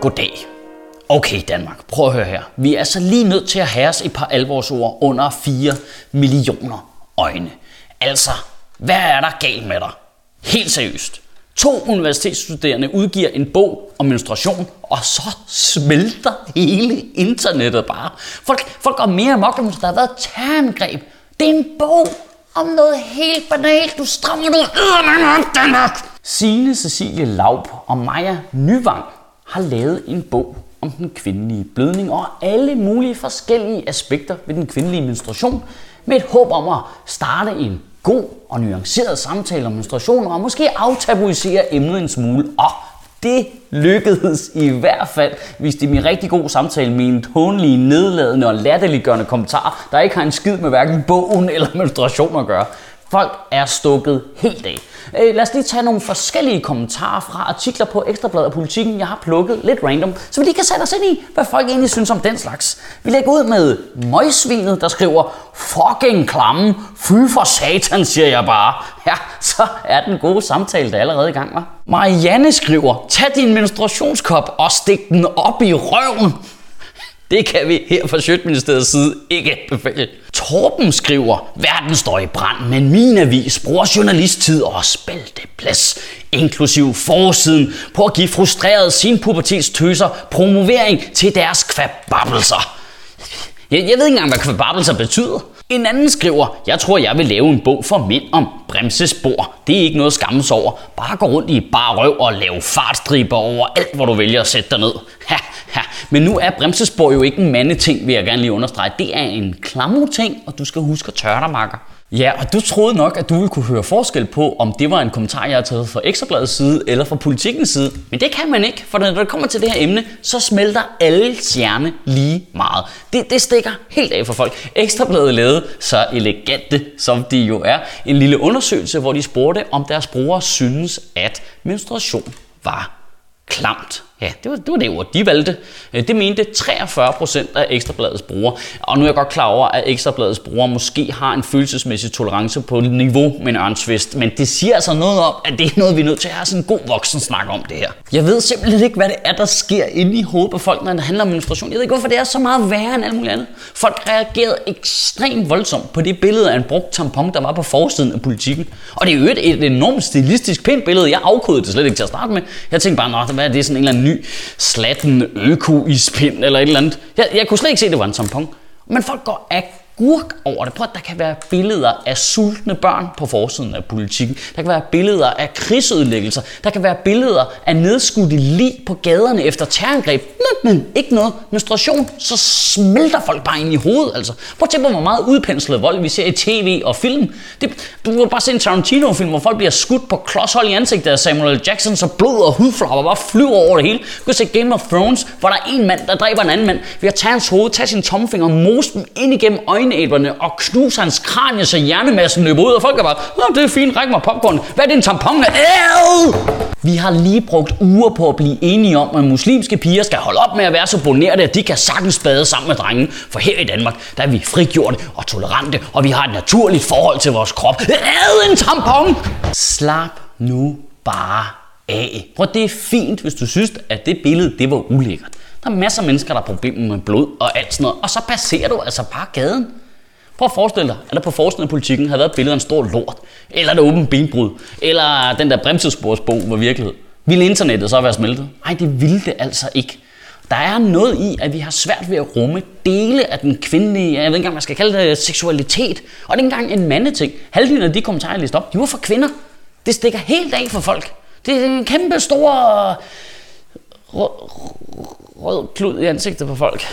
Goddag. Okay Danmark, prøv at høre her. Vi er så lige nødt til at have os et par alvorsord under 4 millioner øjne. Altså, hvad er der galt med dig? Helt seriøst. To universitetsstuderende udgiver en bog om menstruation, og så smelter hele internettet bare. Folk, folk går mere amok, end der har været terrorangreb. Det er en bog om noget helt banalt. Du strammer du op, Danmark. Signe Cecilie Laub og Maja Nyvang har lavet en bog om den kvindelige blødning og alle mulige forskellige aspekter ved den kvindelige menstruation med et håb om at starte en god og nuanceret samtale om menstruation og måske aftabuisere emnet en smule. Og det lykkedes i hvert fald, hvis det er min rigtig god samtale med en tånlig, nedladende og latterliggørende kommentar, der ikke har en skid med hverken bogen eller menstruation at gøre. Folk er stukket helt af. Øh, lad os lige tage nogle forskellige kommentarer fra artikler på Ekstrabladet og Politikken, jeg har plukket lidt random, så vi lige kan sætte os ind i, hvad folk egentlig synes om den slags. Vi lægger ud med Møgsvinet, der skriver, fucking klamme, fy for satan, siger jeg bare. Ja, så er den gode samtale der allerede i gang, var. Marianne skriver, tag din menstruationskop og stik den op i røven. Det kan vi her fra Sjøtministeriets side ikke befale. Torben skriver, verden står i brand, men min avis bruger journalisttid og spalteplads, inklusiv forsiden, på at give frustrerede sin pubertetstøser promovering til deres kvababelser. Jeg, jeg ved ikke engang, hvad kvababelser betyder. En anden skriver, jeg tror, jeg vil lave en bog for mænd om bremsespor. Det er ikke noget skammes over. Bare gå rundt i bare røv og lave fartstriber over alt, hvor du vælger at sætte dig ned. Ha, ha. Men nu er bremsespor jo ikke en mandeting, vil jeg gerne lige understrege. Det er en klammerting, og du skal huske at tørre dig, makker. Ja, og du troede nok, at du ville kunne høre forskel på, om det var en kommentar, jeg har taget fra Ekstrabladets side eller fra politikens side. Men det kan man ikke, for når det kommer til det her emne, så smelter alle hjerne lige meget. Det, det stikker helt af for folk. Ekstrabladet lavede, så elegante som de jo er, en lille undersøgelse, hvor de spurgte, om deres brugere synes, at menstruation var klamt. Ja, det var, det var det ord, de valgte. Øh, det mente 43 procent af Ekstrabladets brugere. Og nu er jeg godt klar over, at Ekstrabladets brugere måske har en følelsesmæssig tolerance på et niveau med en ørnsvist. Men det siger altså noget om, at det er noget, vi er nødt til at have sådan en god voksen snak om det her. Jeg ved simpelthen ikke, hvad det er, der sker inde i hovedet på folk, når det handler om menstruation. Jeg ved ikke, hvorfor det er så meget værre end alt muligt andet. Folk reagerede ekstremt voldsomt på det billede af en brugt tampon, der var på forsiden af politikken. Og det er jo et, et enormt stilistisk pænt billede. Jeg afkodede det slet ikke til at starte med. Jeg tænkte bare, hvad er det sådan en eller anden ny slatten øko-ispind eller et eller andet. Jeg, jeg kunne slet ikke se, at det var en tampon. Men folk går agurk over det. Prøv at der kan være billeder af sultne børn på forsiden af politikken. Der kan være billeder af krigsudlæggelser. Der kan være billeder af nedskudte lig på gaderne efter terrorangreb. Men, men ikke noget menstruation, så smelter folk bare ind i hovedet. Altså. Prøv at tænke på, hvor meget udpenslet vold vi ser i tv og film. Det, du kan bare se en Tarantino-film, hvor folk bliver skudt på klodshold i ansigtet af Samuel L. Jackson, så blod og hudflapper bare flyver over det hele. Du kan se Game of Thrones, hvor der er en mand, der dræber en anden mand ved at tage hans hoved, tage sin og mose dem ind igennem øjenæberne og knuser hans kranie, så hjernemassen løber ud, og folk er bare, Nå, det er fint, ræk mig popcorn. Hvad er det en tampon? Æv! Vi har lige brugt uger på at blive enige om, at muslimske piger skal holde op med at være så bonerte, at de kan sagtens bade sammen med drenge. For her i Danmark, der er vi frigjorte og tolerante, og vi har et naturligt forhold til vores krop. Æv, en tampon! Slap nu bare af. Prøv, det er fint, hvis du synes, at det billede, det var ulækkert. Der er masser af mennesker, der har problemer med blod og alt sådan noget, og så passerer du altså bare gaden. Prøv at forestille dig, at der på forsiden af politikken havde været billeder af en stor lort, eller et åbent benbrud, eller den der bremsesporsbog var virkelighed. Ville internettet så være smeltet? Nej, det ville det altså ikke. Der er noget i, at vi har svært ved at rumme dele af den kvindelige, jeg ved ikke engang, hvad man skal kalde det, seksualitet. Og det er ikke engang en mandeting. Halvdelen af de kommentarer, jeg læste op, de var for kvinder. Det stikker helt af for folk. Det er en kæmpe stor rød, rød klud i ansigtet på folk.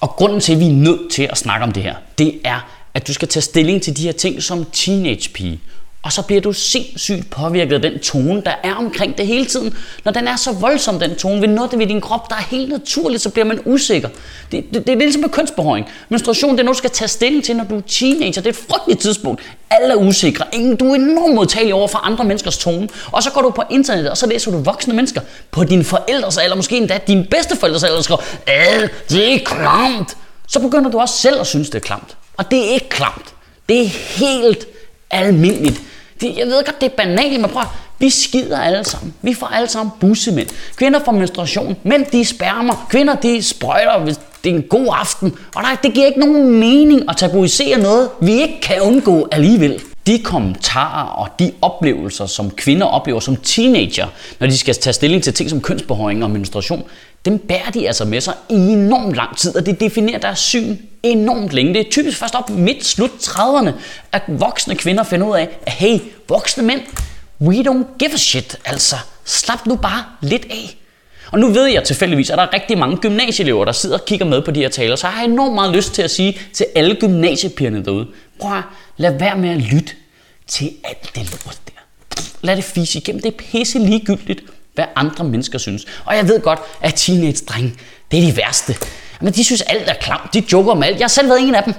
Og grunden til, at vi er nødt til at snakke om det her, det er, at du skal tage stilling til de her ting som teenagepige. Og så bliver du sindssygt påvirket af den tone, der er omkring det hele tiden. Når den er så voldsom, den tone, ved noget ved din krop, der er helt naturligt, så bliver man usikker. Det, det, det er ligesom med kønsbehøring. Menstruation, det er noget, du skal tage stilling til, når du er teenager. Det er et frygteligt tidspunkt. Alle er usikre. Ingen, du er enormt modtagelig over for andre menneskers tone. Og så går du på internettet, og så læser du voksne mennesker på dine forældres alder, måske endda dine bedsteforældres alder, og skriver, øh, det er klamt. Så begynder du også selv at synes, det er klamt. Og det er ikke klamt. Det er helt almindeligt. Det, jeg ved godt, det er banalt, men prøv Vi skider alle sammen. Vi får alle sammen bussemænd. Kvinder får menstruation. Mænd de spermer. Kvinder de sprøjter, hvis det er en god aften. Og nej, det giver ikke nogen mening at tabuisere noget, vi ikke kan undgå alligevel. De kommentarer og de oplevelser, som kvinder oplever som teenager, når de skal tage stilling til ting som kønsbehøring og menstruation, dem bærer de altså med sig i enormt lang tid, og det definerer deres syn enormt længe. Det er typisk først op midt slut 30'erne, at voksne kvinder finder ud af, at hey, voksne mænd, we don't give a shit, altså slap nu bare lidt af. Og nu ved jeg tilfældigvis, at der er rigtig mange gymnasieelever, der sidder og kigger med på de her taler, så jeg har enormt meget lyst til at sige til alle gymnasiepigerne derude, prøv at lad være med at lytte til alt det lort der. Lad det fise igennem, det er pisse ligegyldigt, hvad andre mennesker synes. Og jeg ved godt, at teenage-drenge, det er de værste. Men de synes alt er klamt, de joker om alt. Jeg har selv været en af dem.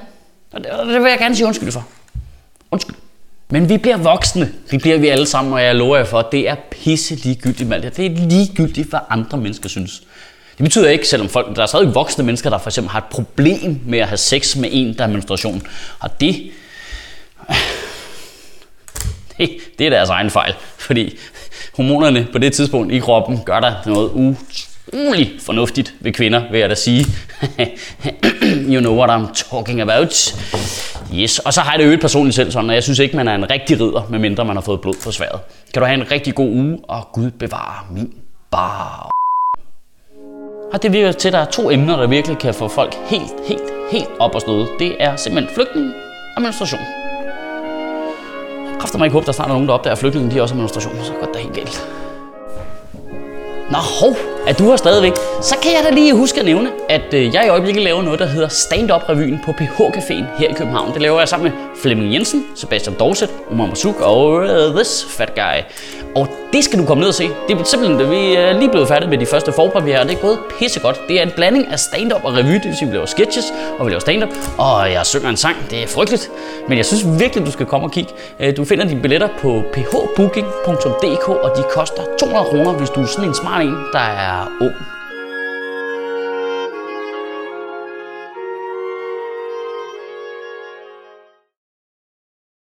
Og det, det vil jeg gerne sige undskyld for. Undskyld. Men vi bliver voksne. Det bliver vi alle sammen, og jeg lover jer for, at det er pisse ligegyldigt med alt det. Det er ligegyldigt, hvad andre mennesker synes. Det betyder ikke, selvom folk, der er stadig voksne mennesker, der for eksempel har et problem med at have sex med en, der er menstruation. Og det, det, det er deres egen fejl, fordi hormonerne på det tidspunkt i kroppen gør der noget utrolig fornuftigt ved kvinder, vil jeg da sige. you know what I'm talking about. Yes, og så har jeg det øget personligt selv sådan, og jeg synes ikke, man er en rigtig ridder, medmindre man har fået blod på sværet. Kan du have en rigtig god uge, og Gud bevare min bar. Og det virker til, at der er to emner, der virkelig kan få folk helt, helt, helt op og støde. Det er simpelthen flygtning og menstruation. Kræfter mig ikke håbe, der snart er nogen, der opdager, flygtningen de også har menstruation. Så går det helt galt. Nå, hov, at du har stadigvæk, så kan jeg da lige huske at nævne, at øh, jeg i øjeblikket laver noget, der hedder Stand-Up-revyen på PH Caféen her i København. Det laver jeg sammen med Flemming Jensen, Sebastian Dorset, Omar Masuk og uh, This Fat Guy. Og det skal du komme ned og se. Det er simpelthen, vi øh, er lige blevet færdige med de første forpremiere, og det er gået pissegodt. Det er en blanding af stand-up og revy, det vil sige, vi laver sketches, og vi laver stand-up, og jeg synger en sang. Det er frygteligt, men jeg synes virkelig, du skal komme og kigge. Øh, du finder dine billetter på phbooking.dk, og de koster 200 kroner, hvis du er sådan en smart en, der er ung